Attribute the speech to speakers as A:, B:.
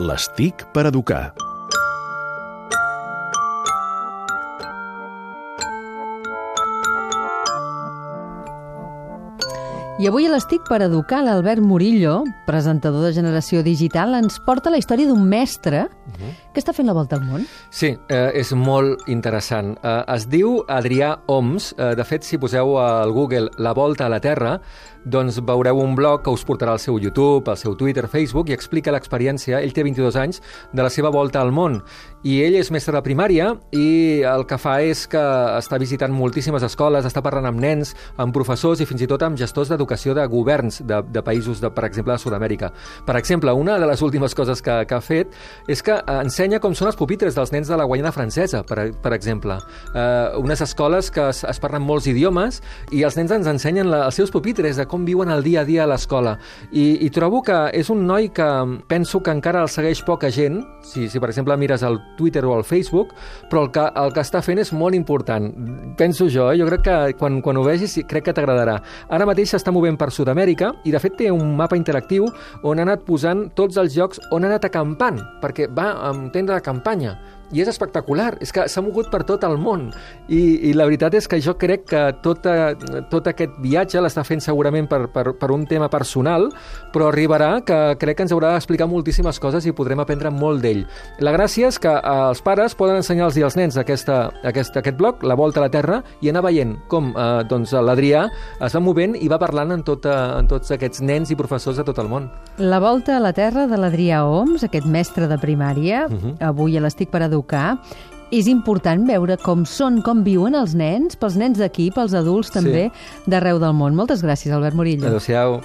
A: Les TIC per educar.
B: I avui a l'Estic per educar l'Albert Murillo, presentador de Generació Digital, ens porta la història d'un mestre que està fent la volta al món.
C: Sí, eh, és molt interessant. Eh, es diu Adrià Oms. Eh, de fet, si poseu al Google La volta a la Terra, doncs veureu un blog que us portarà al seu YouTube, al seu Twitter, Facebook, i explica l'experiència, ell té 22 anys, de la seva volta al món. I ell és mestre de primària i el que fa és que està visitant moltíssimes escoles, està parlant amb nens, amb professors i fins i tot amb gestors d'educació de governs de, de països, de, per exemple, de Sud-amèrica. Per exemple, una de les últimes coses que, que ha fet és que ensenya com són els pupitres dels nens de la Guaiana francesa, per, per exemple. Eh, unes escoles que es, es parlen molts idiomes i els nens ens ensenyen la, els seus pupitres, de com viuen el dia a dia a l'escola. I, I trobo que és un noi que penso que encara el segueix poca gent, si, si per exemple mires el Twitter o el Facebook, però el que, el que està fent és molt important. Penso jo, eh? jo crec que quan, quan ho vegis crec que t'agradarà. Ara mateix s'està movent per Sud-amèrica i de fet té un mapa interactiu on ha anat posant tots els llocs on ha anat acampant, perquè va amb tenda de campanya i és espectacular, és que s'ha mogut per tot el món I, i la veritat és que jo crec que tot, tot aquest viatge l'està fent segurament per, per, per un tema personal però arribarà que crec que ens haurà d'explicar moltíssimes coses i podrem aprendre molt d'ell. La gràcia és que els pares poden ensenyar-los als nens aquesta, aquest, aquest blog, La Volta a la Terra, i anar veient com eh, doncs, l'Adrià es va movent i va parlant en, tot, en tots aquests nens i professors de tot el món.
B: La Volta a la Terra de l'Adrià Oms, aquest mestre de primària, uh -huh. avui a l'Estic per educar és important veure com són, com viuen els nens, pels nens d'aquí, pels adults també, sí. d'arreu del món. Moltes gràcies, Albert Murillo.
C: Adéu-siau.